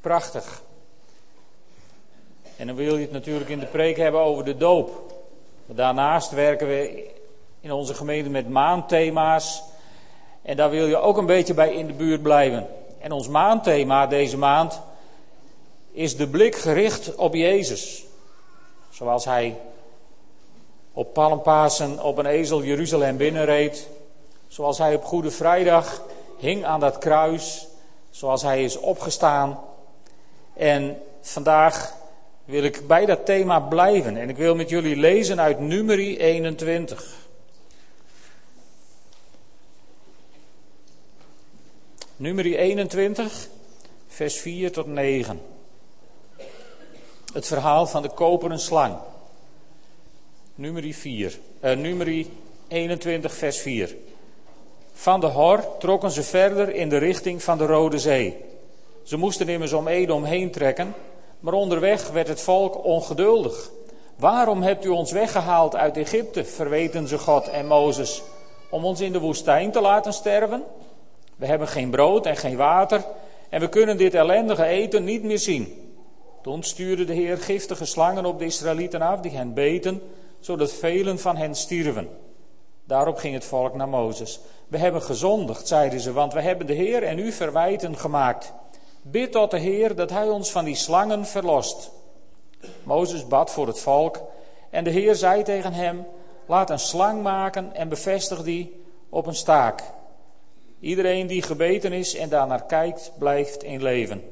Prachtig. En dan wil je het natuurlijk in de preek hebben over de doop. Daarnaast werken we in onze gemeente met maandthema's. En daar wil je ook een beetje bij in de buurt blijven. En ons maandthema deze maand is de blik gericht op Jezus. Zoals hij op Palmpasen op een ezel Jeruzalem binnenreed. Zoals hij op Goede Vrijdag hing aan dat kruis. Zoals hij is opgestaan. En vandaag wil ik bij dat thema blijven. En ik wil met jullie lezen uit Numeri 21. Numeri 21, vers 4 tot 9. Het verhaal van de koperen slang. Numeri 4, uh, numeri 21, vers 4. Van de Hor trokken ze verder in de richting van de Rode Zee. Ze moesten immers om Edom heen trekken, maar onderweg werd het volk ongeduldig. Waarom hebt u ons weggehaald uit Egypte, verweten ze God en Mozes, om ons in de woestijn te laten sterven? We hebben geen brood en geen water en we kunnen dit ellendige eten niet meer zien. Toen stuurde de Heer giftige slangen op de Israëlieten af die hen beten, zodat velen van hen stierven. Daarop ging het volk naar Mozes. We hebben gezondigd, zeiden ze, want we hebben de Heer en u verwijten gemaakt. Bid tot de Heer dat hij ons van die slangen verlost. Mozes bad voor het volk en de Heer zei tegen hem: Laat een slang maken en bevestig die op een staak. Iedereen die gebeten is en daarnaar kijkt, blijft in leven.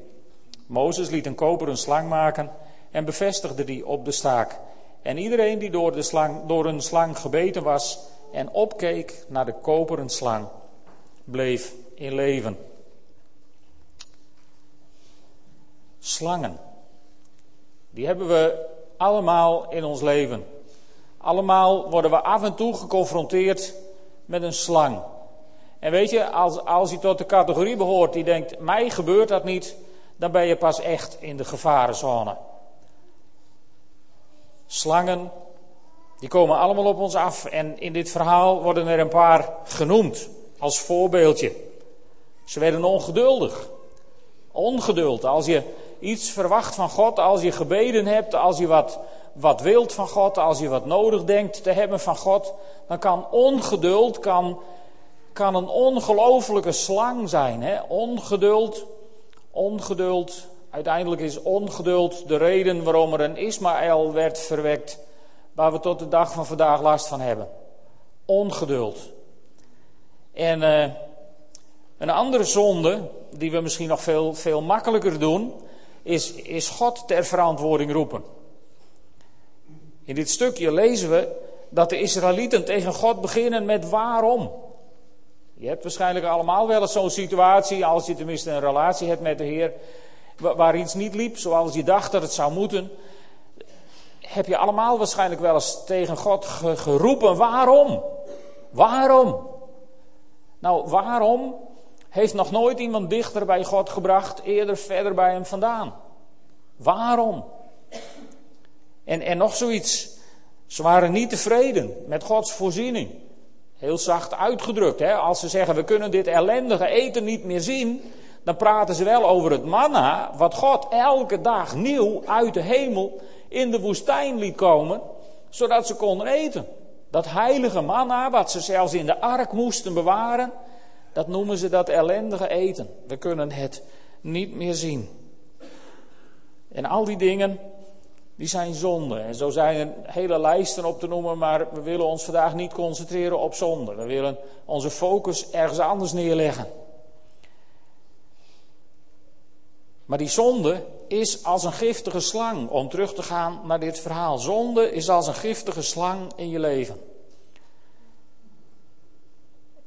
Mozes liet een koperen slang maken en bevestigde die op de staak. En iedereen die door, de slang, door een slang gebeten was en opkeek naar de koperen slang, bleef in leven. Slangen. Die hebben we allemaal in ons leven. Allemaal worden we af en toe geconfronteerd met een slang. En weet je, als, als je tot de categorie behoort die denkt, mij gebeurt dat niet, dan ben je pas echt in de gevarenzone. Slangen, die komen allemaal op ons af. En in dit verhaal worden er een paar genoemd als voorbeeldje. Ze werden ongeduldig. Ongeduld. Als je iets verwacht van God, als je gebeden hebt, als je wat, wat wilt van God, als je wat nodig denkt te hebben van God, dan kan ongeduld kan kan een ongelofelijke slang zijn. Hè? Ongeduld, ongeduld. Uiteindelijk is ongeduld de reden waarom er een Ismaël werd verwekt, waar we tot de dag van vandaag last van hebben. Ongeduld. En uh, een andere zonde, die we misschien nog veel, veel makkelijker doen, is, is God ter verantwoording roepen. In dit stukje lezen we dat de Israëlieten tegen God beginnen met waarom. Je hebt waarschijnlijk allemaal wel eens zo'n situatie, als je tenminste een relatie hebt met de Heer, waar iets niet liep zoals je dacht dat het zou moeten. Heb je allemaal waarschijnlijk wel eens tegen God geroepen: waarom? Waarom? Nou, waarom heeft nog nooit iemand dichter bij God gebracht, eerder verder bij hem vandaan? Waarom? En, en nog zoiets. Ze waren niet tevreden met Gods voorziening. Heel zacht uitgedrukt. Hè? Als ze zeggen we kunnen dit ellendige eten niet meer zien. Dan praten ze wel over het manna. Wat God elke dag nieuw uit de hemel in de woestijn liet komen. Zodat ze konden eten. Dat heilige manna wat ze zelfs in de ark moesten bewaren. Dat noemen ze dat ellendige eten. We kunnen het niet meer zien. En al die dingen die zijn zonde. En zo zijn er hele lijsten op te noemen, maar we willen ons vandaag niet concentreren op zonde. We willen onze focus ergens anders neerleggen. Maar die zonde is als een giftige slang, om terug te gaan naar dit verhaal. Zonde is als een giftige slang in je leven.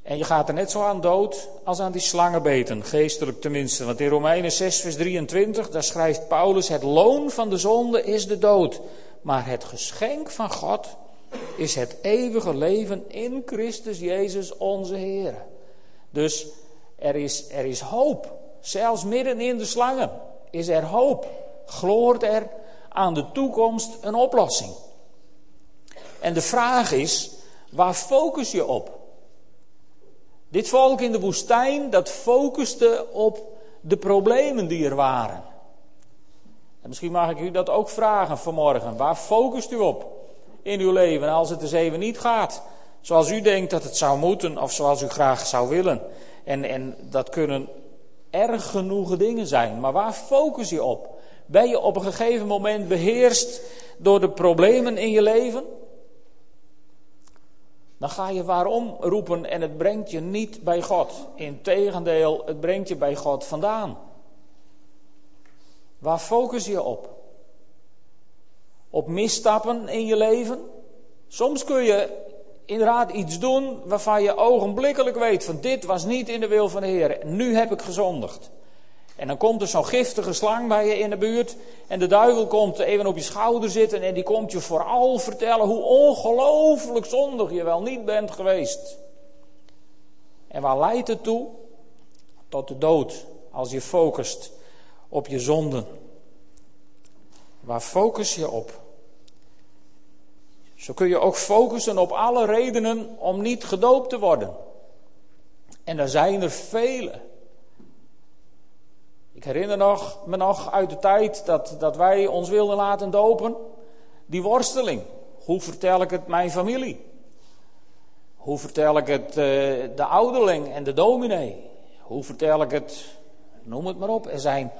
En je gaat er net zo aan dood als aan die slangenbeten, geestelijk tenminste. Want in Romeinen 6, vers 23, daar schrijft Paulus: Het loon van de zonde is de dood. Maar het geschenk van God is het eeuwige leven in Christus Jezus onze Heer. Dus er is, er is hoop. Zelfs midden in de slangen is er hoop. Gloort er aan de toekomst een oplossing. En de vraag is: waar focus je op? Dit volk in de woestijn, dat focuste op de problemen die er waren. En misschien mag ik u dat ook vragen vanmorgen. Waar focust u op in uw leven als het eens even niet gaat? Zoals u denkt dat het zou moeten of zoals u graag zou willen. En, en dat kunnen erg genoegen dingen zijn. Maar waar focus je op? Ben je op een gegeven moment beheerst door de problemen in je leven? Dan ga je waarom roepen en het brengt je niet bij God. Integendeel, het brengt je bij God vandaan. Waar focus je op? Op misstappen in je leven? Soms kun je inderdaad iets doen waarvan je ogenblikkelijk weet van dit was niet in de wil van de Heer. Nu heb ik gezondigd. En dan komt er zo'n giftige slang bij je in de buurt. En de duivel komt even op je schouder zitten. En die komt je vooral vertellen hoe ongelooflijk zondig je wel niet bent geweest. En waar leidt het toe? Tot de dood. Als je focust op je zonden. Waar focus je op? Zo kun je ook focussen op alle redenen om niet gedoopt te worden. En er zijn er vele. Ik herinner nog, me nog uit de tijd dat, dat wij ons wilden laten dopen. Die worsteling. Hoe vertel ik het mijn familie? Hoe vertel ik het uh, de ouderling en de dominee? Hoe vertel ik het, noem het maar op. Er zijn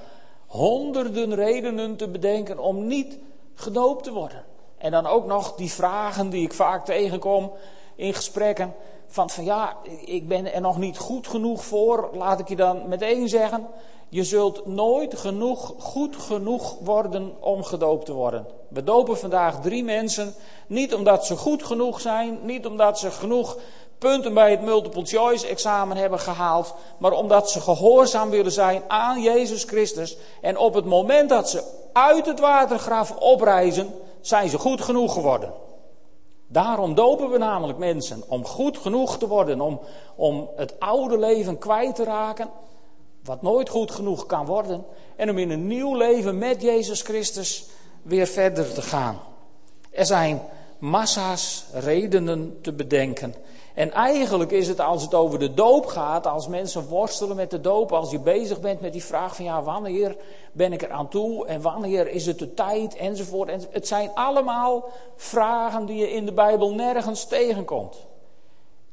honderden redenen te bedenken om niet gedoopt te worden. En dan ook nog die vragen die ik vaak tegenkom in gesprekken. Van, van ja, ik ben er nog niet goed genoeg voor. Laat ik je dan meteen zeggen. Je zult nooit genoeg, goed genoeg worden om gedoopt te worden. We dopen vandaag drie mensen. Niet omdat ze goed genoeg zijn. Niet omdat ze genoeg punten bij het multiple choice examen hebben gehaald. Maar omdat ze gehoorzaam willen zijn aan Jezus Christus. En op het moment dat ze uit het watergraf opreizen, zijn ze goed genoeg geworden. Daarom dopen we namelijk mensen. Om goed genoeg te worden. Om, om het oude leven kwijt te raken. Wat nooit goed genoeg kan worden. En om in een nieuw leven met Jezus Christus weer verder te gaan. Er zijn massa's redenen te bedenken. En eigenlijk is het als het over de doop gaat, als mensen worstelen met de doop, als je bezig bent met die vraag van ja, wanneer ben ik er aan toe en wanneer is het de tijd enzovoort. Het zijn allemaal vragen die je in de Bijbel nergens tegenkomt.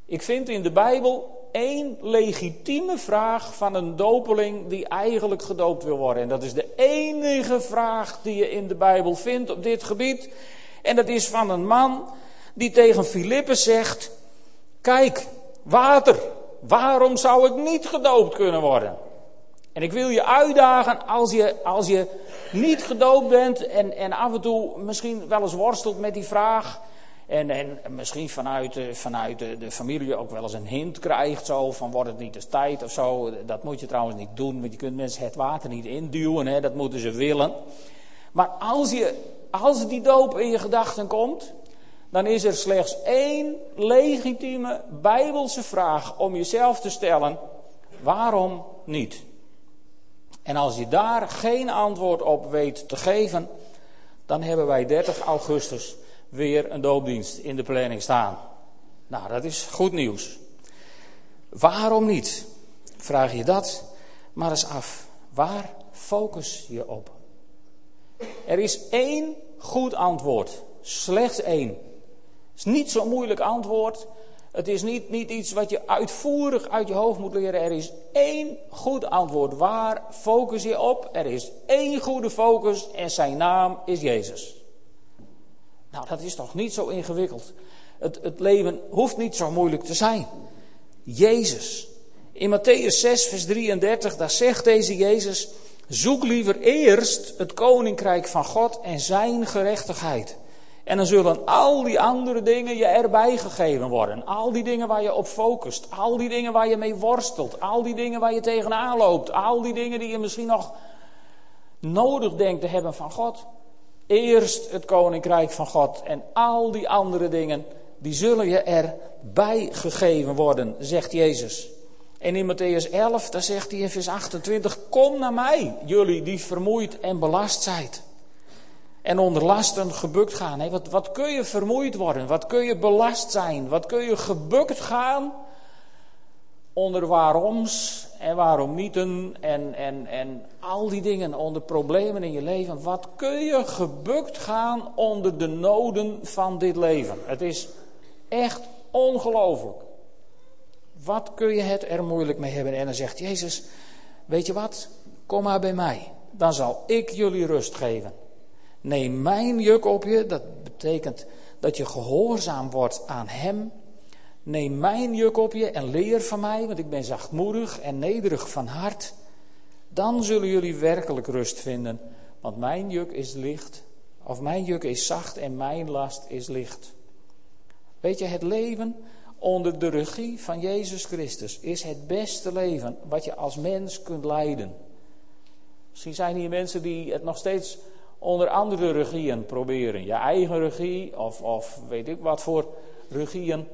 Ik vind in de Bijbel één legitieme vraag van een dopeling die eigenlijk gedoopt wil worden. En dat is de enige vraag die je in de Bijbel vindt op dit gebied. En dat is van een man die tegen Filippus zegt: Kijk, water. Waarom zou ik niet gedoopt kunnen worden? En ik wil je uitdagen als je, als je niet gedoopt bent en, en af en toe misschien wel eens worstelt met die vraag. En, en misschien vanuit, vanuit de, de, familie ook wel eens een hint krijgt, zo van wordt het niet eens tijd of zo. Dat moet je trouwens niet doen, want je kunt mensen het water niet induwen, hè, dat moeten ze willen. Maar als, je, als die doop in je gedachten komt, dan is er slechts één legitieme bijbelse vraag om jezelf te stellen: waarom niet? En als je daar geen antwoord op weet te geven, dan hebben wij 30 augustus weer een doopdienst in de planning staan. Nou, dat is goed nieuws. Waarom niet? Vraag je dat maar eens af. Waar focus je op? Er is één goed antwoord. Slechts één. Het is niet zo'n moeilijk antwoord. Het is niet, niet iets wat je uitvoerig uit je hoofd moet leren. Er is één goed antwoord. Waar focus je op? Er is één goede focus en zijn naam is Jezus. Nou, dat is toch niet zo ingewikkeld. Het, het leven hoeft niet zo moeilijk te zijn. Jezus. In Matthäus 6, vers 33, daar zegt deze Jezus: Zoek liever eerst het koninkrijk van God en zijn gerechtigheid. En dan zullen al die andere dingen je erbij gegeven worden. Al die dingen waar je op focust. Al die dingen waar je mee worstelt. Al die dingen waar je tegenaan loopt. Al die dingen die je misschien nog nodig denkt te hebben van God. Eerst het koninkrijk van God. En al die andere dingen, die zullen je erbij gegeven worden, zegt Jezus. En in Matthäus 11, daar zegt hij in vers 28: Kom naar mij, jullie die vermoeid en belast zijt en onder lasten gebukt gaan. wat, wat kun je vermoeid worden? Wat kun je belast zijn? Wat kun je gebukt gaan? Onder waaroms en waarom nieten en, en, en al die dingen onder problemen in je leven. Wat kun je gebukt gaan onder de noden van dit leven? Het is echt ongelooflijk. Wat kun je het er moeilijk mee hebben? En dan zegt Jezus, weet je wat? Kom maar bij mij. Dan zal ik jullie rust geven. Neem mijn juk op je. Dat betekent dat je gehoorzaam wordt aan Hem. Neem mijn juk op je en leer van mij, want ik ben zachtmoedig en nederig van hart. Dan zullen jullie werkelijk rust vinden, want mijn juk is licht, of mijn juk is zacht en mijn last is licht. Weet je, het leven onder de regie van Jezus Christus is het beste leven wat je als mens kunt leiden. Misschien zijn hier mensen die het nog steeds onder andere regieën proberen. Je eigen regie of, of weet ik wat voor regieën.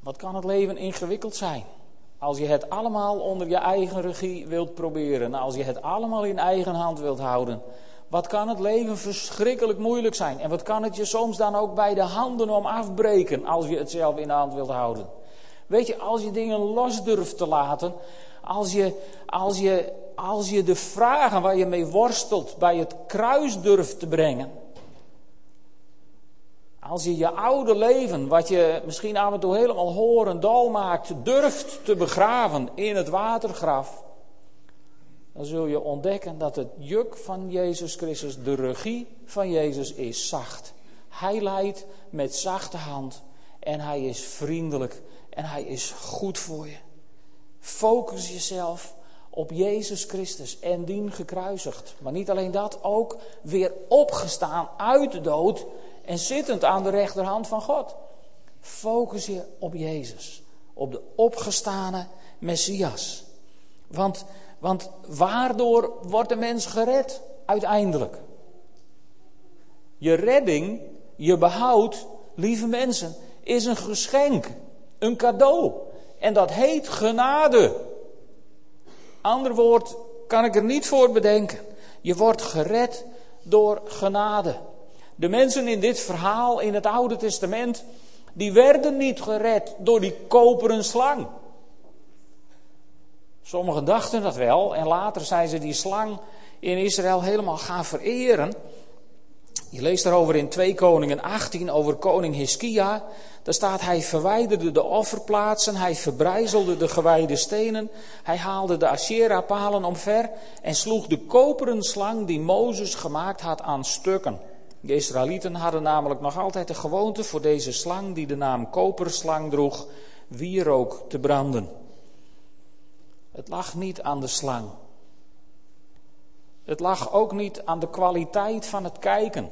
Wat kan het leven ingewikkeld zijn? Als je het allemaal onder je eigen regie wilt proberen, als je het allemaal in eigen hand wilt houden, wat kan het leven verschrikkelijk moeilijk zijn? En wat kan het je soms dan ook bij de handen om afbreken als je het zelf in de hand wilt houden? Weet je, als je dingen los durft te laten, als je, als je, als je de vragen waar je mee worstelt bij het kruis durft te brengen. Als je je oude leven, wat je misschien af en toe helemaal horen dal maakt, durft te begraven in het watergraf. Dan zul je ontdekken dat het juk van Jezus Christus, de regie van Jezus is zacht. Hij leidt met zachte hand en hij is vriendelijk en hij is goed voor je. Focus jezelf op Jezus Christus en dien gekruisigd. Maar niet alleen dat, ook weer opgestaan uit de dood en zittend aan de rechterhand van God. Focus je op Jezus, op de opgestane Messias. Want, want waardoor wordt de mens gered uiteindelijk? Je redding, je behoud, lieve mensen, is een geschenk, een cadeau. En dat heet genade. Ander woord kan ik er niet voor bedenken. Je wordt gered door genade. De mensen in dit verhaal in het Oude Testament, die werden niet gered door die koperen slang. Sommigen dachten dat wel en later zijn ze die slang in Israël helemaal gaan vereren. Je leest daarover in 2 Koningen 18 over koning Hiskia. Daar staat hij verwijderde de offerplaatsen, hij verbrijzelde de gewijde stenen, hij haalde de Asherah-palen omver en sloeg de koperen slang die Mozes gemaakt had aan stukken. De Israëlieten hadden namelijk nog altijd de gewoonte voor deze slang, die de naam koperslang droeg, wierook te branden. Het lag niet aan de slang. Het lag ook niet aan de kwaliteit van het kijken.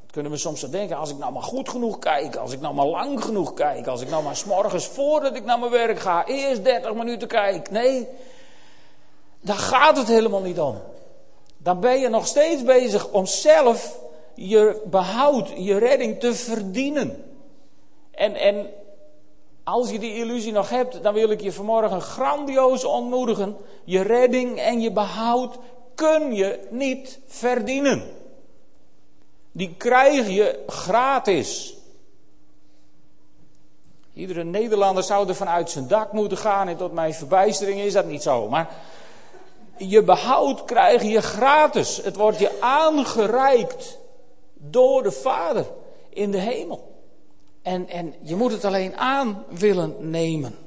Dat kunnen we soms zo denken, als ik nou maar goed genoeg kijk, als ik nou maar lang genoeg kijk, als ik nou maar s'morgens voordat ik naar mijn werk ga, eerst 30 minuten kijk. Nee, daar gaat het helemaal niet om. Dan ben je nog steeds bezig om zelf je behoud, je redding te verdienen. En, en als je die illusie nog hebt, dan wil ik je vanmorgen grandioos ontmoedigen. Je redding en je behoud kun je niet verdienen. Die krijg je gratis. Iedere Nederlander zou er vanuit zijn dak moeten gaan en tot mijn verbijstering is dat niet zo. Maar je behoud krijg je gratis. Het wordt je aangereikt door de Vader in de hemel. En, en je moet het alleen aan willen nemen.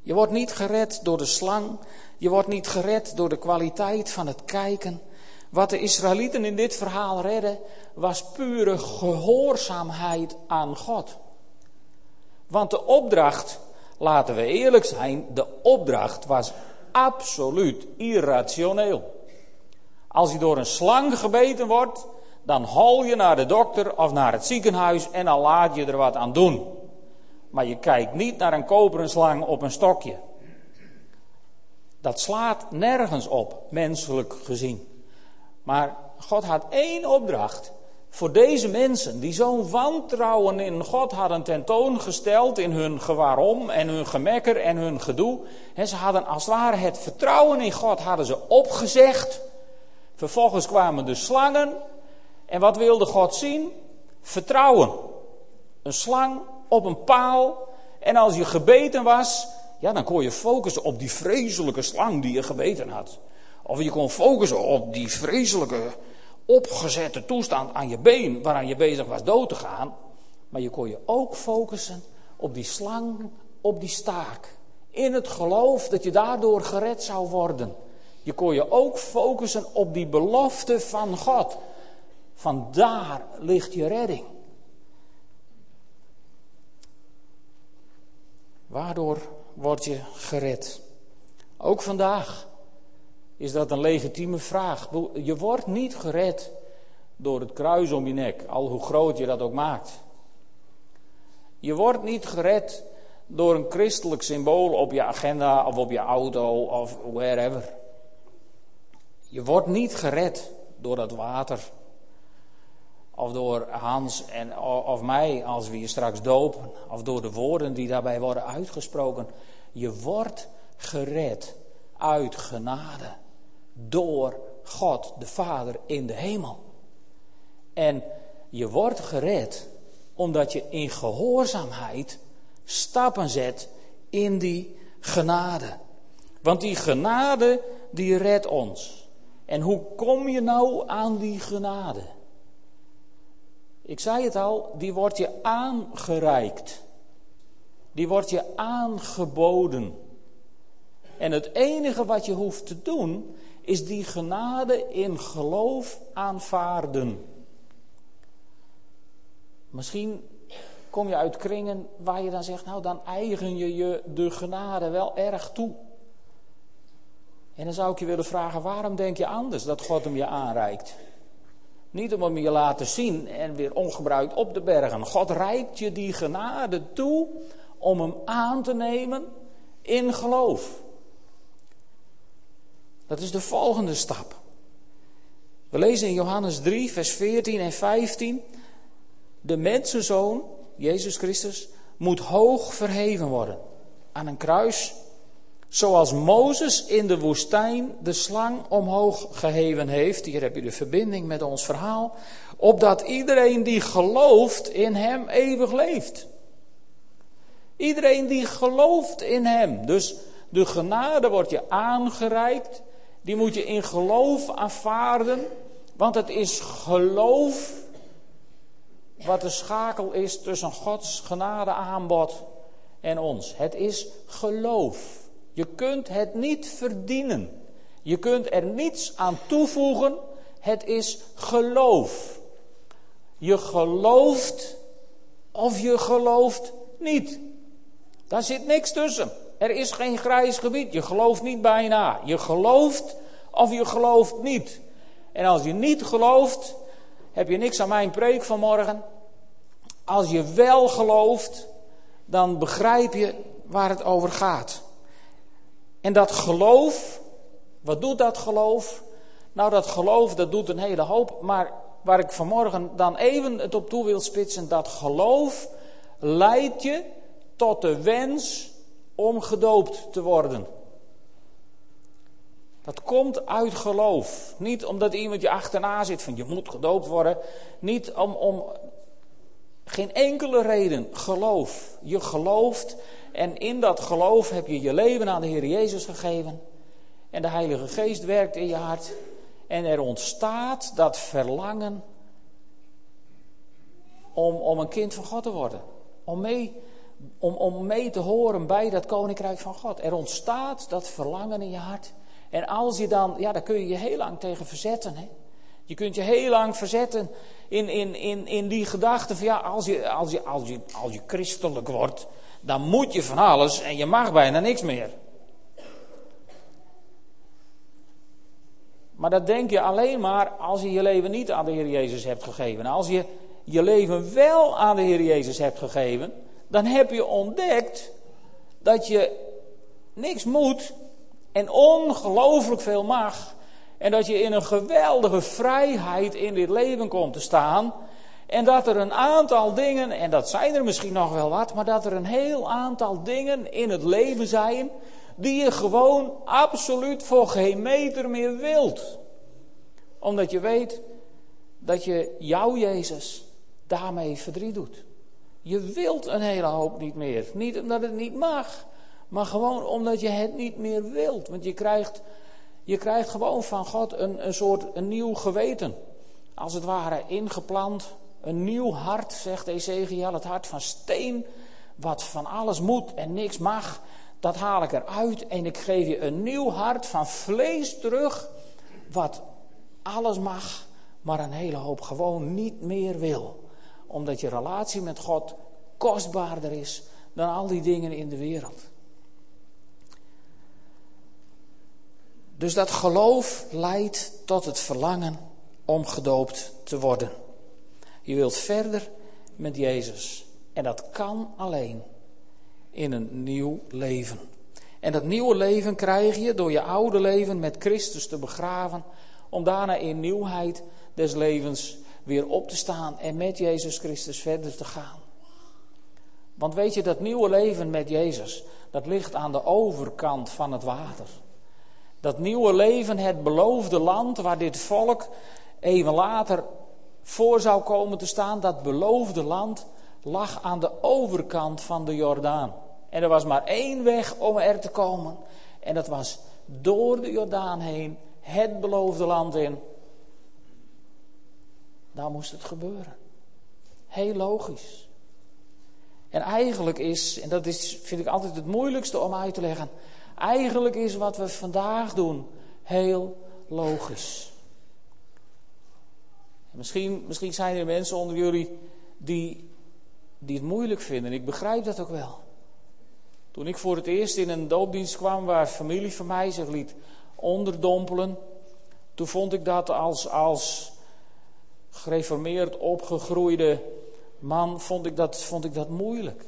Je wordt niet gered door de slang. Je wordt niet gered door de kwaliteit van het kijken. Wat de Israëlieten in dit verhaal redden, was pure gehoorzaamheid aan God. Want de opdracht, laten we eerlijk zijn, de opdracht was absoluut irrationeel. Als je door een slang gebeten wordt, dan hol je naar de dokter of naar het ziekenhuis en dan laat je er wat aan doen. Maar je kijkt niet naar een koperen slang op een stokje. Dat slaat nergens op, menselijk gezien. Maar God had één opdracht voor deze mensen die zo'n wantrouwen in God hadden tentoongesteld in hun gewaarom en hun gemekker en hun gedoe. En ze hadden als het ware het vertrouwen in God hadden ze opgezegd. Vervolgens kwamen de slangen en wat wilde God zien? Vertrouwen. Een slang op een paal. En als je gebeten was, ja, dan kon je focussen op die vreselijke slang die je gebeten had. Of je kon focussen op die vreselijke opgezette toestand aan je been, waaraan je bezig was dood te gaan. Maar je kon je ook focussen op die slang, op die staak. In het geloof dat je daardoor gered zou worden. Je kon je ook focussen op die belofte van God. Van daar ligt je redding. Waardoor word je gered? Ook vandaag is dat een legitieme vraag. Je wordt niet gered door het kruis om je nek, al hoe groot je dat ook maakt. Je wordt niet gered door een christelijk symbool op je agenda of op je auto of wherever. Je wordt niet gered door dat water. Of door Hans en, of mij als we je straks dopen. Of door de woorden die daarbij worden uitgesproken. Je wordt gered uit genade. Door God de Vader in de hemel. En je wordt gered omdat je in gehoorzaamheid stappen zet in die genade. Want die genade die redt ons. En hoe kom je nou aan die genade? Ik zei het al, die wordt je aangereikt. Die wordt je aangeboden. En het enige wat je hoeft te doen, is die genade in geloof aanvaarden. Misschien kom je uit kringen waar je dan zegt, nou dan eigen je je de genade wel erg toe. En dan zou ik je willen vragen, waarom denk je anders dat God hem je aanreikt? Niet om hem je laten zien en weer ongebruikt op de bergen. God reikt je die genade toe om hem aan te nemen in geloof. Dat is de volgende stap. We lezen in Johannes 3, vers 14 en 15. De mensenzoon, Jezus Christus, moet hoog verheven worden. Aan een kruis Zoals Mozes in de woestijn de slang omhoog geheven heeft. Hier heb je de verbinding met ons verhaal. Opdat iedereen die gelooft in hem eeuwig leeft. Iedereen die gelooft in hem. Dus de genade wordt je aangereikt. Die moet je in geloof aanvaarden. Want het is geloof wat de schakel is tussen Gods genade aanbod en ons. Het is geloof. Je kunt het niet verdienen. Je kunt er niets aan toevoegen. Het is geloof. Je gelooft of je gelooft niet. Daar zit niks tussen. Er is geen grijs gebied. Je gelooft niet bijna. Je gelooft of je gelooft niet. En als je niet gelooft, heb je niks aan mijn preek vanmorgen. Als je wel gelooft, dan begrijp je waar het over gaat. En dat geloof, wat doet dat geloof? Nou, dat geloof, dat doet een hele hoop. Maar waar ik vanmorgen dan even het op toe wil spitsen, dat geloof leidt je tot de wens om gedoopt te worden. Dat komt uit geloof. Niet omdat iemand je achterna zit van je moet gedoopt worden. Niet om, om geen enkele reden. Geloof. Je gelooft en in dat geloof heb je je leven aan de Heer Jezus gegeven. En de Heilige Geest werkt in je hart. En er ontstaat dat verlangen om, om een kind van God te worden. Om mee, om, om mee te horen bij dat koninkrijk van God. Er ontstaat dat verlangen in je hart. En als je dan, ja, daar kun je je heel lang tegen verzetten. Hè? Je kunt je heel lang verzetten in, in, in, in die gedachte van ja, als je, als, je, als, je, als je christelijk wordt, dan moet je van alles en je mag bijna niks meer. Maar dat denk je alleen maar als je je leven niet aan de Heer Jezus hebt gegeven. Als je je leven wel aan de Heer Jezus hebt gegeven, dan heb je ontdekt dat je niks moet en ongelooflijk veel mag. En dat je in een geweldige vrijheid in dit leven komt te staan. En dat er een aantal dingen, en dat zijn er misschien nog wel wat, maar dat er een heel aantal dingen in het leven zijn die je gewoon absoluut voor geen meter meer wilt. Omdat je weet dat je jouw Jezus daarmee verdriet doet. Je wilt een hele hoop niet meer. Niet omdat het niet mag, Maar gewoon omdat je het niet meer wilt. Want je krijgt, je krijgt gewoon van God een, een soort een nieuw geweten. Als het ware ingeplant. Een nieuw hart, zegt Ezekiel. Het hart van steen. Wat van alles moet en niks mag. Dat haal ik eruit. En ik geef je een nieuw hart van vlees terug. Wat alles mag. Maar een hele hoop gewoon niet meer wil. Omdat je relatie met God kostbaarder is dan al die dingen in de wereld. Dus dat geloof leidt tot het verlangen om gedoopt te worden. Je wilt verder met Jezus. En dat kan alleen in een nieuw leven. En dat nieuwe leven krijg je door je oude leven met Christus te begraven, om daarna in nieuwheid des levens weer op te staan en met Jezus Christus verder te gaan. Want weet je, dat nieuwe leven met Jezus, dat ligt aan de overkant van het water. Dat nieuwe leven, het beloofde land waar dit volk even later voor zou komen te staan, dat beloofde land lag aan de overkant van de Jordaan. En er was maar één weg om er te komen. En dat was door de Jordaan heen, het beloofde land in. Daar moest het gebeuren. Heel logisch. En eigenlijk is, en dat is, vind ik altijd het moeilijkste om uit te leggen. Eigenlijk is wat we vandaag doen heel logisch. Misschien, misschien zijn er mensen onder jullie die, die het moeilijk vinden. Ik begrijp dat ook wel. Toen ik voor het eerst in een doopdienst kwam waar familie van mij zich liet onderdompelen, toen vond ik dat als, als gereformeerd opgegroeide man, vond ik, dat, vond ik dat moeilijk.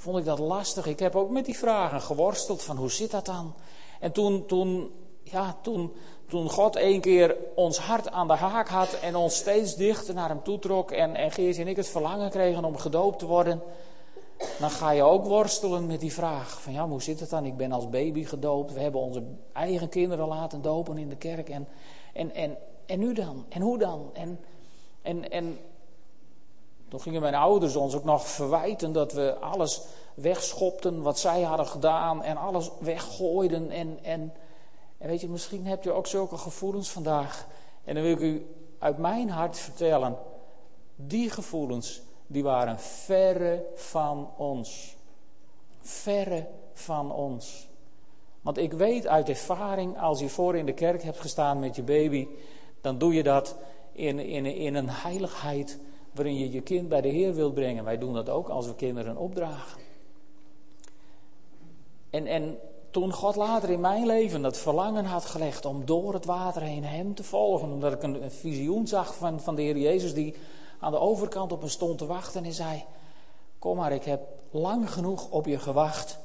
Vond ik dat lastig. Ik heb ook met die vragen geworsteld van hoe zit dat dan? En toen, toen, ja, toen, toen God een keer ons hart aan de haak had en ons steeds dichter naar hem toetrok en, en Geertje en ik het verlangen kregen om gedoopt te worden, dan ga je ook worstelen met die vraag van ja, hoe zit het dan? Ik ben als baby gedoopt, we hebben onze eigen kinderen laten dopen in de kerk en, en, en, en nu dan? En hoe dan? En, en, en toen gingen mijn ouders ons ook nog verwijten dat we alles wegschopten wat zij hadden gedaan en alles weggooiden en... en en weet je, misschien heb je ook zulke gevoelens vandaag. En dan wil ik u uit mijn hart vertellen. Die gevoelens, die waren verre van ons. Verre van ons. Want ik weet uit ervaring, als je voor in de kerk hebt gestaan met je baby, dan doe je dat in, in, in een heiligheid waarin je je kind bij de Heer wilt brengen. Wij doen dat ook als we kinderen opdragen. En, en toen God later in mijn leven dat verlangen had gelegd om door het water heen hem te volgen, omdat ik een, visioen zag van, van de Heer Jezus die aan de overkant op me stond te wachten en zei: Kom maar, ik heb lang genoeg op je gewacht.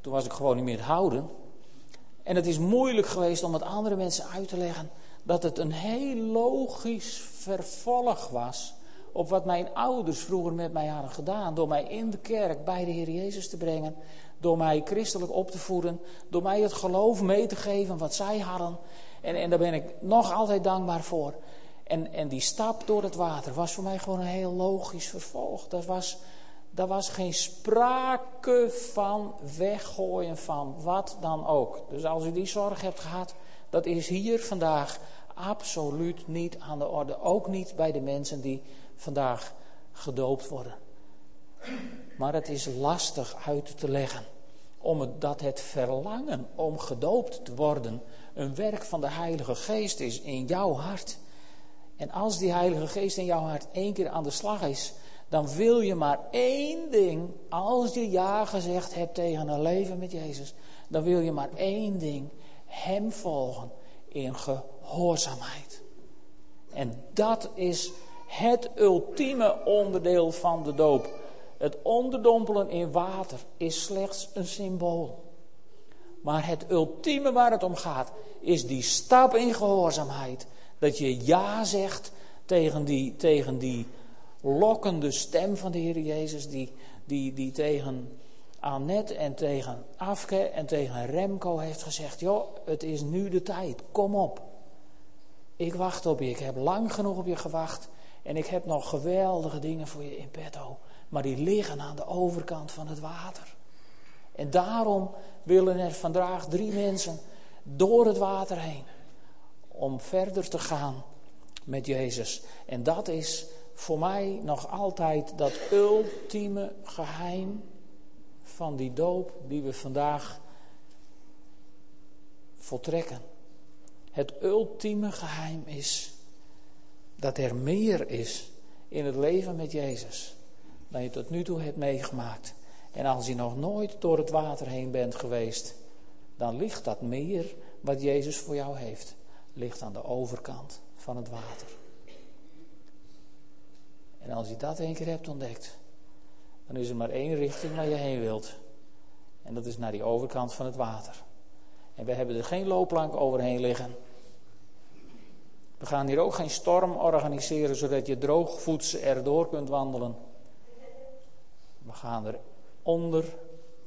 Toen was ik gewoon niet meer te houden. En het is moeilijk geweest om het andere mensen uit te leggen dat het een heel logisch vervolg was op wat mijn ouders vroeger met mij hadden gedaan. Door mij in de kerk bij de Heer Jezus te brengen door mij christelijk op te voeden, door mij het geloof mee te geven wat zij hadden. En, en daar ben ik nog altijd dankbaar voor. En, en die stap door het water was voor mij gewoon een heel logisch vervolg. Dat was, was geen sprake van weggooien van wat dan ook. Dus als u die zorg hebt gehad, dat is hier vandaag absoluut niet aan de orde. Ook niet bij de mensen die vandaag gedoopt worden. Maar het is lastig uit te leggen. Omdat het verlangen om gedoopt te worden een werk van de Heilige Geest is in jouw hart. En als die Heilige Geest in jouw hart één keer aan de slag is, dan wil je maar één ding. Als je ja gezegd hebt tegen een leven met Jezus, dan wil je maar één ding: Hem volgen in gehoorzaamheid. En dat is het ultieme onderdeel van de doop. Het onderdompelen in water is slechts een symbool. Maar het ultieme waar het om gaat, is die stap in gehoorzaamheid. Dat je ja zegt tegen die, tegen die lokkende stem van de Heer Jezus, die, die, die tegen Annette en tegen Afke en tegen Remco heeft gezegd: Joh, het is nu de tijd, kom op. Ik wacht op je, ik heb lang genoeg op je gewacht en ik heb nog geweldige dingen voor je in petto maar die liggen aan de overkant van het water. En daarom willen er vandaag drie mensen door het water heen. Om verder te gaan met Jezus. En dat is voor mij nog altijd dat ultieme geheim van die doop die we vandaag voltrekken. Het ultieme geheim is dat er meer is in het leven met Jezus dan je tot nu toe hebt meegemaakt. En als je nog nooit door het water heen bent geweest, dan ligt dat meer wat Jezus voor jou heeft, ligt aan de overkant van het water. En als je dat één keer hebt ontdekt, dan is er maar één richting waar je heen wilt. En dat is naar die overkant van het water. En we hebben er geen loopplank overheen liggen. We gaan hier ook geen storm organiseren zodat je droogvoets erdoor kunt wandelen. We gaan er onder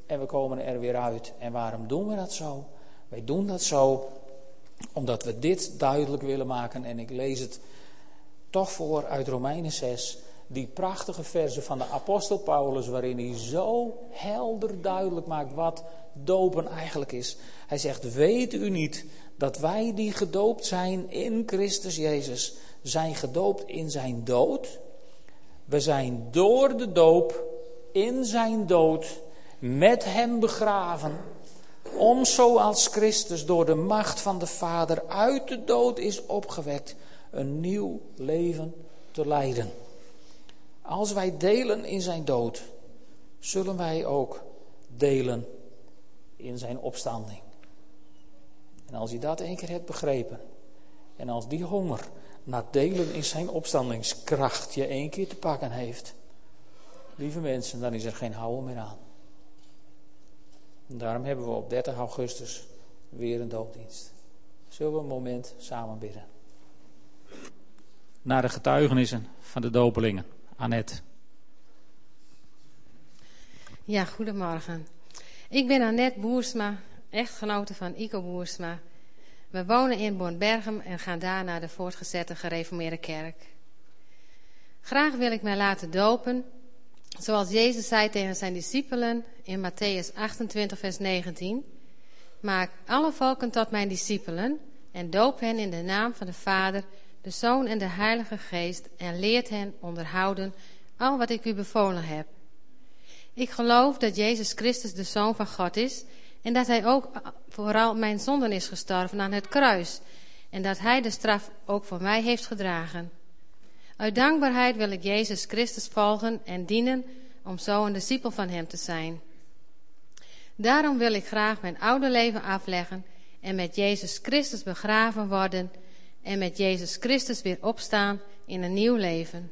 en we komen er weer uit. En waarom doen we dat zo? Wij doen dat zo omdat we dit duidelijk willen maken. En ik lees het toch voor uit Romeinen 6. Die prachtige verse van de apostel Paulus, waarin hij zo helder duidelijk maakt wat dopen eigenlijk is. Hij zegt: Weet u niet dat wij die gedoopt zijn in Christus Jezus, zijn gedoopt in zijn dood? We zijn door de doop in zijn dood met hem begraven, om zoals Christus door de macht van de Vader uit de dood is opgewekt, een nieuw leven te leiden. Als wij delen in zijn dood, zullen wij ook delen in zijn opstanding. En als je dat één keer hebt begrepen, en als die honger naar delen in zijn opstandingskracht je één keer te pakken heeft, lieve mensen, dan is er geen houden meer aan. En daarom hebben we op 30 augustus weer een doopdienst. Zullen we een moment samen bidden? Naar de getuigenissen van de dopelingen. Annette. Ja, goedemorgen. Ik ben Annette Boersma, echtgenote van Ico Boersma. We wonen in Bornbergem en gaan daar naar de voortgezette gereformeerde kerk. Graag wil ik mij laten dopen, zoals Jezus zei tegen zijn discipelen in Matthäus 28, vers 19. Maak alle volken tot mijn discipelen en doop hen in de naam van de Vader, de Zoon en de Heilige Geest en leert hen onderhouden al wat ik u bevolen heb. Ik geloof dat Jezus Christus de Zoon van God is en dat Hij ook vooral mijn zonden is gestorven aan het kruis en dat Hij de straf ook voor mij heeft gedragen. Uit dankbaarheid wil ik Jezus Christus volgen en dienen om zo een discipel van Hem te zijn. Daarom wil ik graag mijn oude leven afleggen en met Jezus Christus begraven worden en met Jezus Christus weer opstaan in een nieuw leven.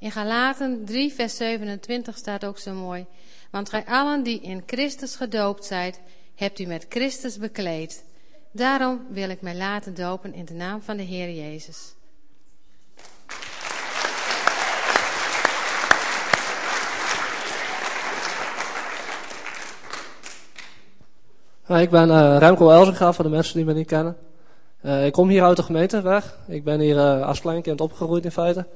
In Galaten 3, vers 27 staat ook zo mooi. Want gij allen die in Christus gedoopt zijt, hebt u met Christus bekleed. Daarom wil ik mij laten dopen in de naam van de Heer Jezus. ik ben uh, Remco Elzinga, voor de mensen die me niet kennen. Uh, ik kom hier uit de gemeente weg. Ik ben hier uh, als kleinkind opgegroeid in feite.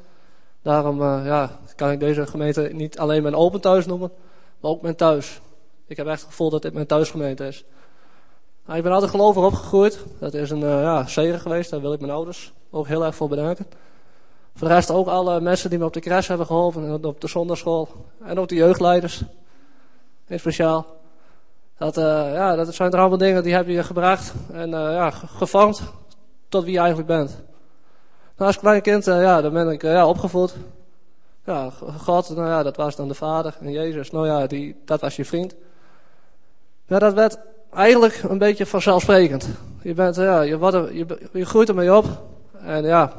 Daarom ja, kan ik deze gemeente niet alleen mijn open thuis noemen, maar ook mijn thuis. Ik heb echt het gevoel dat dit mijn thuisgemeente is. Nou, ik ben altijd gelovig opgegroeid. Dat is een ja, zegen geweest. Daar wil ik mijn ouders ook heel erg voor bedanken. Voor de rest ook alle mensen die me op de crash hebben geholpen. En op de zondagschool. En ook de jeugdleiders. In speciaal. Dat, uh, ja, dat zijn er allemaal dingen die heb je gebracht en uh, ja, gevormd tot wie je eigenlijk bent. Nou, als klein kind, uh, ja, dan ben ik ja, opgevoed. Ja, God, nou ja, dat was dan de Vader. En Jezus, nou ja, die, dat was je vriend. Ja, dat werd eigenlijk een beetje vanzelfsprekend. Je, bent, ja, je, wordt je, groeit ermee op. En ja,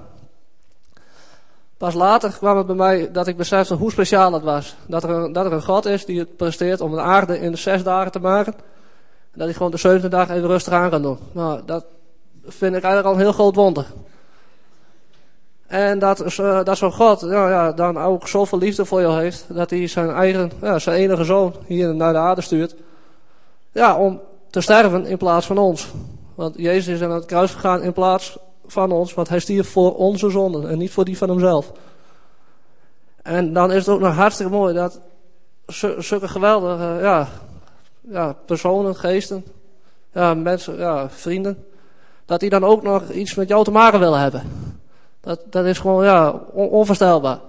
Pas later kwam het bij mij dat ik besefte hoe speciaal het was. Dat er, een, dat er een God is die het presteert om de aarde in de zes dagen te maken. En dat hij gewoon de zevende dag even rustig aan kan doen. Nou, dat vind ik eigenlijk al een heel groot wonder. En dat, uh, dat zo'n God nou ja, dan ook zoveel liefde voor jou heeft. Dat hij zijn eigen, ja, zijn enige zoon hier naar de aarde stuurt. Ja, om te sterven in plaats van ons. Want Jezus is aan het kruis gegaan in plaats van ons, want hij stierf voor onze zonden en niet voor die van hemzelf. En dan is het ook nog hartstikke mooi dat zulke geweldige ja, ja, personen, geesten, ja, mensen, ja, vrienden, dat die dan ook nog iets met jou te maken willen hebben. Dat, dat is gewoon ja, onvoorstelbaar.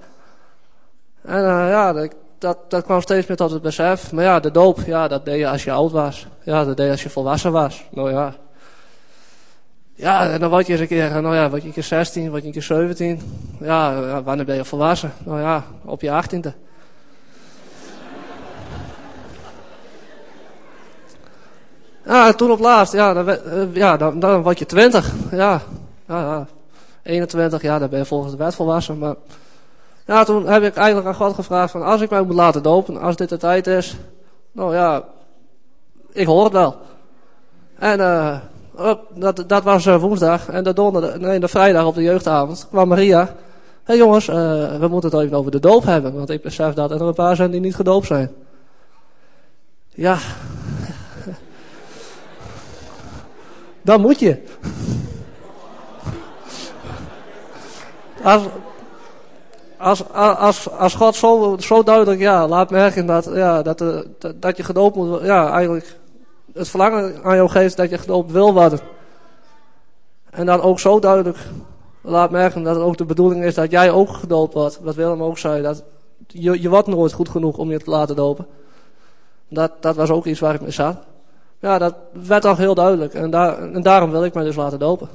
En uh, ja, dat, dat, dat kwam steeds meer tot het besef. Maar ja, de doop, ja, dat deed je als je oud was. Ja, dat deed je als je volwassen was. Nou ja. Ja, en dan word je eens een keer, nou ja, word je een keer 16, word je een keer 17. Ja, wanneer ben je volwassen? Nou ja, op je 18e. Ja, toen op laatst, ja, dan, eh, ja, dan, dan word je 20. Ja, ja, ja. 21, ja, dan ben je volgens de wet volwassen. Maar ja, toen heb ik eigenlijk aan God gevraagd van, als ik mij moet laten dopen, als dit de tijd is, nou ja, ik hoor het wel. En uh, dat, dat was uh, woensdag. En de, donderdag, nee, de vrijdag op de jeugdavond kwam Maria. Hé hey jongens, uh, we moeten het even over de doop hebben. Want ik besef dat er een paar zijn die niet gedoopt zijn. Ja. Dan moet je. Als, als, als, als God zo, zo duidelijk ja, laat merken dat, ja, dat, dat, dat je gedoopt moet. Ja, eigenlijk het verlangen aan jou geeft dat je gedoopt wil worden. En dan ook zo duidelijk laat merken dat het ook de bedoeling is dat jij ook gedoopt wordt. Wat Willem ook zei, dat je, je wordt nooit goed genoeg om je te laten dopen. Dat, dat was ook iets waar ik mee zat. Ja, dat werd al heel duidelijk. En, daar, en daarom wil ik mij dus laten dopen.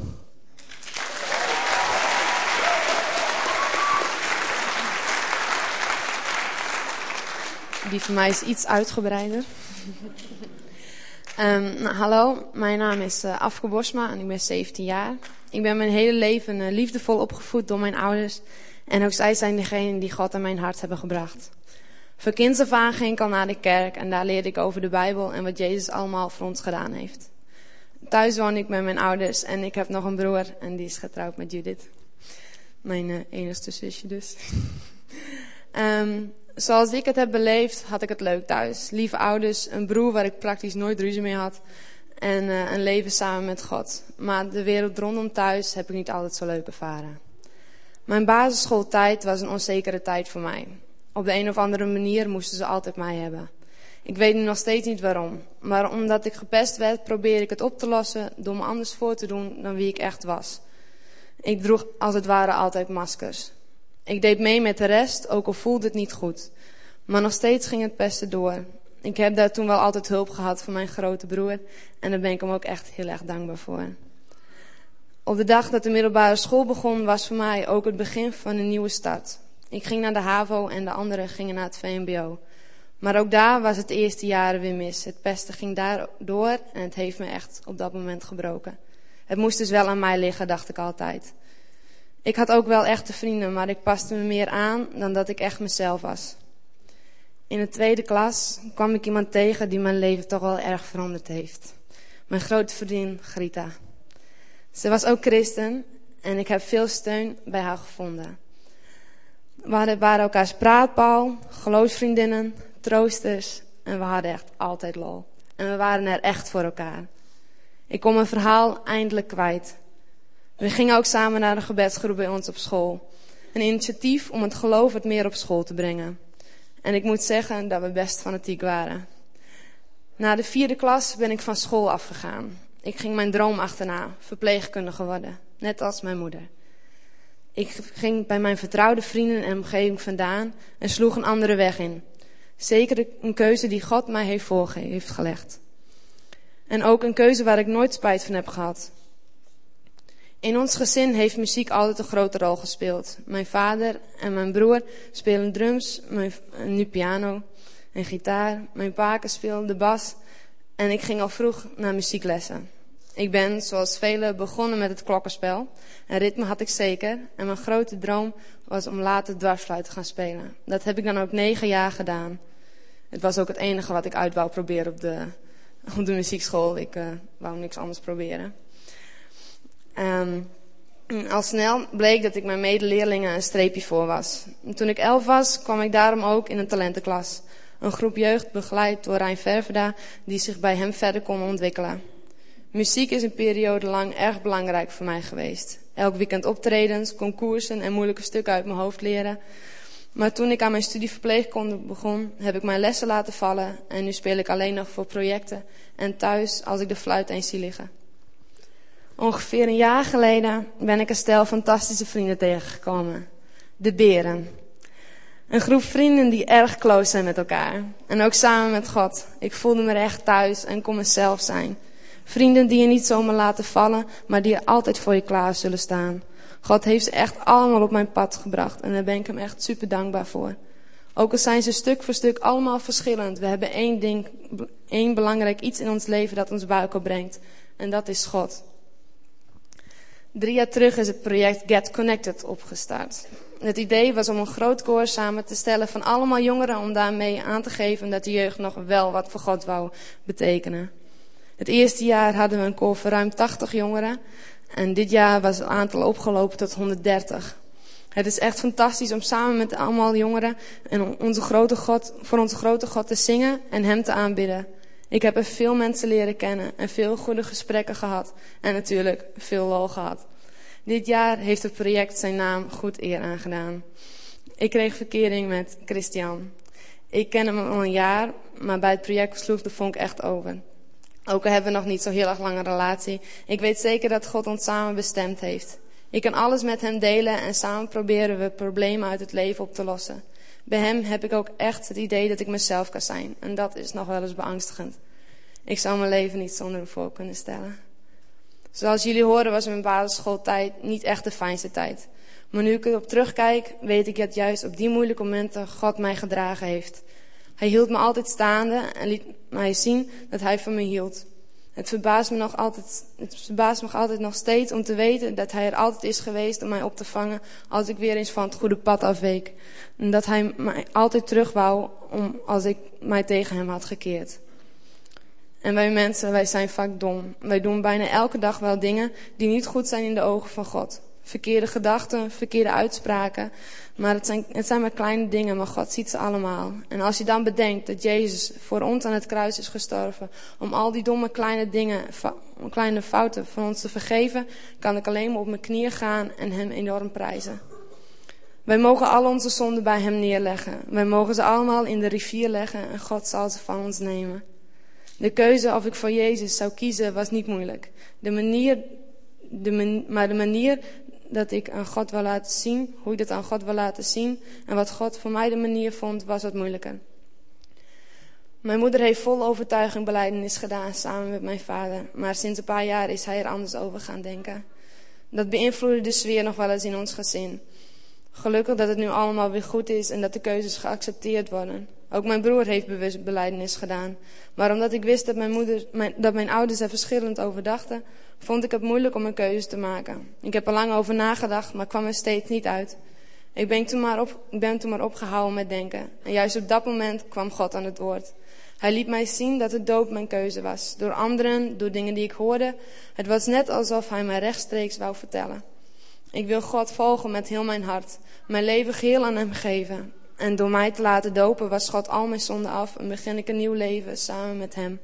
Die van mij is iets uitgebreider. um, nou, hallo, mijn naam is uh, Afke Bosma en ik ben 17 jaar. Ik ben mijn hele leven uh, liefdevol opgevoed door mijn ouders. En ook zij zijn degene die God aan mijn hart hebben gebracht. Voor kinds ging ik al naar de kerk en daar leerde ik over de Bijbel en wat Jezus allemaal voor ons gedaan heeft. Thuis woon ik met mijn ouders en ik heb nog een broer en die is getrouwd met Judith. Mijn uh, enigste zusje dus. um, zoals ik het heb beleefd, had ik het leuk thuis. Lieve ouders, een broer waar ik praktisch nooit ruzie mee had. En uh, een leven samen met God. Maar de wereld rondom thuis heb ik niet altijd zo leuk ervaren. Mijn basisschooltijd was een onzekere tijd voor mij. Op de een of andere manier moesten ze altijd mij hebben. Ik weet nu nog steeds niet waarom. Maar omdat ik gepest werd, probeer ik het op te lossen door me anders voor te doen dan wie ik echt was. Ik droeg als het ware altijd maskers. Ik deed mee met de rest, ook al voelde het niet goed. Maar nog steeds ging het pesten door. Ik heb daar toen wel altijd hulp gehad van mijn grote broer. En daar ben ik hem ook echt heel erg dankbaar voor. Op de dag dat de middelbare school begon, was voor mij ook het begin van een nieuwe start. Ik ging naar de HAVO en de anderen gingen naar het VMBO. Maar ook daar was het eerste jaren weer mis. Het pesten ging daar door en het heeft me echt op dat moment gebroken. Het moest dus wel aan mij liggen, dacht ik altijd. Ik had ook wel echte vrienden, maar ik paste me meer aan dan dat ik echt mezelf was. In de tweede klas kwam ik iemand tegen die mijn leven toch wel erg veranderd heeft. Mijn grote vriendin Grita. Ze was ook christen en ik heb veel steun bij haar gevonden. We waren elkaars praatpaal, geloofsvriendinnen, troosters en we hadden echt altijd lol. En we waren er echt voor elkaar. Ik kon mijn verhaal eindelijk kwijt. We gingen ook samen naar de gebedsgroep bij ons op school. Een initiatief om het geloof wat meer op school te brengen. En ik moet zeggen dat we best fanatiek waren. Na de vierde klas ben ik van school afgegaan. Ik ging mijn droom achterna, verpleegkundige worden, net als mijn moeder. Ik ging bij mijn vertrouwde vrienden en omgeving vandaan en sloeg een andere weg in. Zeker een keuze die God mij heeft voor heeft gelegd. En ook een keuze waar ik nooit spijt van heb gehad. In ons gezin heeft muziek altijd een grote rol gespeeld. Mijn vader en mijn broer spelen drums, mijn, nu piano en gitaar. Mijn paken speelde de bas en ik ging al vroeg naar muzieklessen. Ik ben, zoals velen, begonnen met het klokkenspel. Een ritme had ik zeker. En mijn grote droom was om later dwarsfluit te gaan spelen. Dat heb ik dan ook negen jaar gedaan. Het was ook het enige wat ik uit wou proberen op de, op de muziekschool. Ik uh, wou niks anders proberen. Um, al snel bleek dat ik mijn medeleerlingen een streepje voor was. toen ik elf was, kwam ik daarom ook in een talentenklas. Een groep jeugd begeleid door Rijn Verveda, die zich bij hem verder kon ontwikkelen. Muziek is een periode lang erg belangrijk voor mij geweest. Elk weekend optredens, concoursen en moeilijke stukken uit mijn hoofd leren. Maar toen ik aan mijn studie verpleegkunde begon, heb ik mijn lessen laten vallen en nu speel ik alleen nog voor projecten en thuis als ik de fluit eens zie liggen. Ongeveer een jaar geleden ben ik een stel fantastische vrienden tegengekomen. De Beren. Een groep vrienden die erg close zijn met elkaar. En ook samen met God. Ik voelde me echt thuis en kon mezelf zijn. Vrienden die je niet zomaar laten vallen, maar die er altijd voor je klaar zullen staan. God heeft ze echt allemaal op mijn pad gebracht en daar ben ik hem echt super dankbaar voor. Ook al zijn ze stuk voor stuk allemaal verschillend. We hebben één ding, één belangrijk iets in ons leven dat ons bij elkaar brengt. En dat is God. Drie jaar terug is het project Get Connected opgestart. Het idee was om een groot koor samen te stellen van allemaal jongeren om daarmee aan te geven dat de jeugd nog wel wat voor God wou betekenen. Het eerste jaar hadden we een koor van ruim 80 jongeren en dit jaar was het aantal opgelopen tot 130. Het is echt fantastisch om samen met allemaal jongeren en onze grote God, voor onze grote God te zingen en Hem te aanbidden. Ik heb er veel mensen leren kennen en veel goede gesprekken gehad. En natuurlijk veel lol gehad. Dit jaar heeft het project zijn naam goed eer aangedaan. Ik kreeg verkering met Christian. Ik ken hem al een jaar, maar bij het project sloeg de vonk echt over. Ook al hebben we nog niet zo heel erg lange relatie. Ik weet zeker dat God ons samen bestemd heeft. Ik kan alles met hem delen en samen proberen we problemen uit het leven op te lossen. Bij hem heb ik ook echt het idee dat ik mezelf kan zijn. En dat is nog wel eens beangstigend. Ik zou mijn leven niet zonder hem voor kunnen stellen. Zoals jullie horen was mijn basisschooltijd niet echt de fijnste tijd. Maar nu ik erop terugkijk, weet ik dat juist op die moeilijke momenten God mij gedragen heeft. Hij hield me altijd staande en liet mij zien dat hij van me hield. Het verbaast me nog altijd, het verbaast me altijd nog steeds om te weten dat hij er altijd is geweest om mij op te vangen als ik weer eens van het goede pad afweek. En dat hij mij altijd terug wou om, als ik mij tegen hem had gekeerd. En wij mensen, wij zijn vaak dom. Wij doen bijna elke dag wel dingen die niet goed zijn in de ogen van God. Verkeerde gedachten, verkeerde uitspraken. Maar het zijn, het zijn maar kleine dingen, maar God ziet ze allemaal. En als je dan bedenkt dat Jezus voor ons aan het kruis is gestorven. om al die domme kleine dingen, kleine fouten van ons te vergeven. kan ik alleen maar op mijn knieën gaan en Hem enorm prijzen. Wij mogen al onze zonden bij Hem neerleggen. Wij mogen ze allemaal in de rivier leggen en God zal ze van ons nemen. De keuze of ik voor Jezus zou kiezen was niet moeilijk. De manier, de maar de manier dat ik aan God wil laten zien, hoe ik dat aan God wil laten zien en wat God voor mij de manier vond, was wat moeilijker. Mijn moeder heeft vol overtuiging beleidenis gedaan samen met mijn vader, maar sinds een paar jaar is hij er anders over gaan denken. Dat beïnvloedde de sfeer nog wel eens in ons gezin. Gelukkig dat het nu allemaal weer goed is en dat de keuzes geaccepteerd worden. Ook mijn broer heeft bewust gedaan. Maar omdat ik wist dat mijn, moeder, mijn, dat mijn ouders er verschillend over dachten, vond ik het moeilijk om een keuze te maken. Ik heb er lang over nagedacht, maar kwam er steeds niet uit. Ik ben toen maar, op, ben toen maar opgehouden met denken. En juist op dat moment kwam God aan het woord. Hij liet mij zien dat het dood mijn keuze was. Door anderen, door dingen die ik hoorde. Het was net alsof hij mij rechtstreeks wou vertellen. Ik wil God volgen met heel mijn hart. Mijn leven geheel aan hem geven. En door mij te laten dopen was God al mijn zonden af en begin ik een nieuw leven samen met Hem.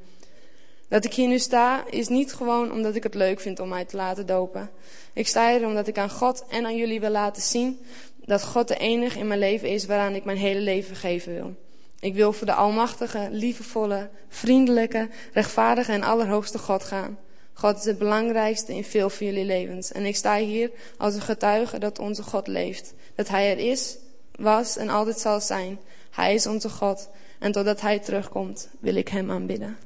Dat ik hier nu sta is niet gewoon omdat ik het leuk vind om mij te laten dopen. Ik sta hier omdat ik aan God en aan jullie wil laten zien dat God de enige in mijn leven is waaraan ik mijn hele leven geven wil. Ik wil voor de almachtige, liefdevolle, vriendelijke, rechtvaardige en allerhoogste God gaan. God is het belangrijkste in veel van jullie levens. En ik sta hier als een getuige dat onze God leeft. Dat Hij er is was en altijd zal zijn. Hij is onze God. En totdat Hij terugkomt, wil ik Hem aanbidden.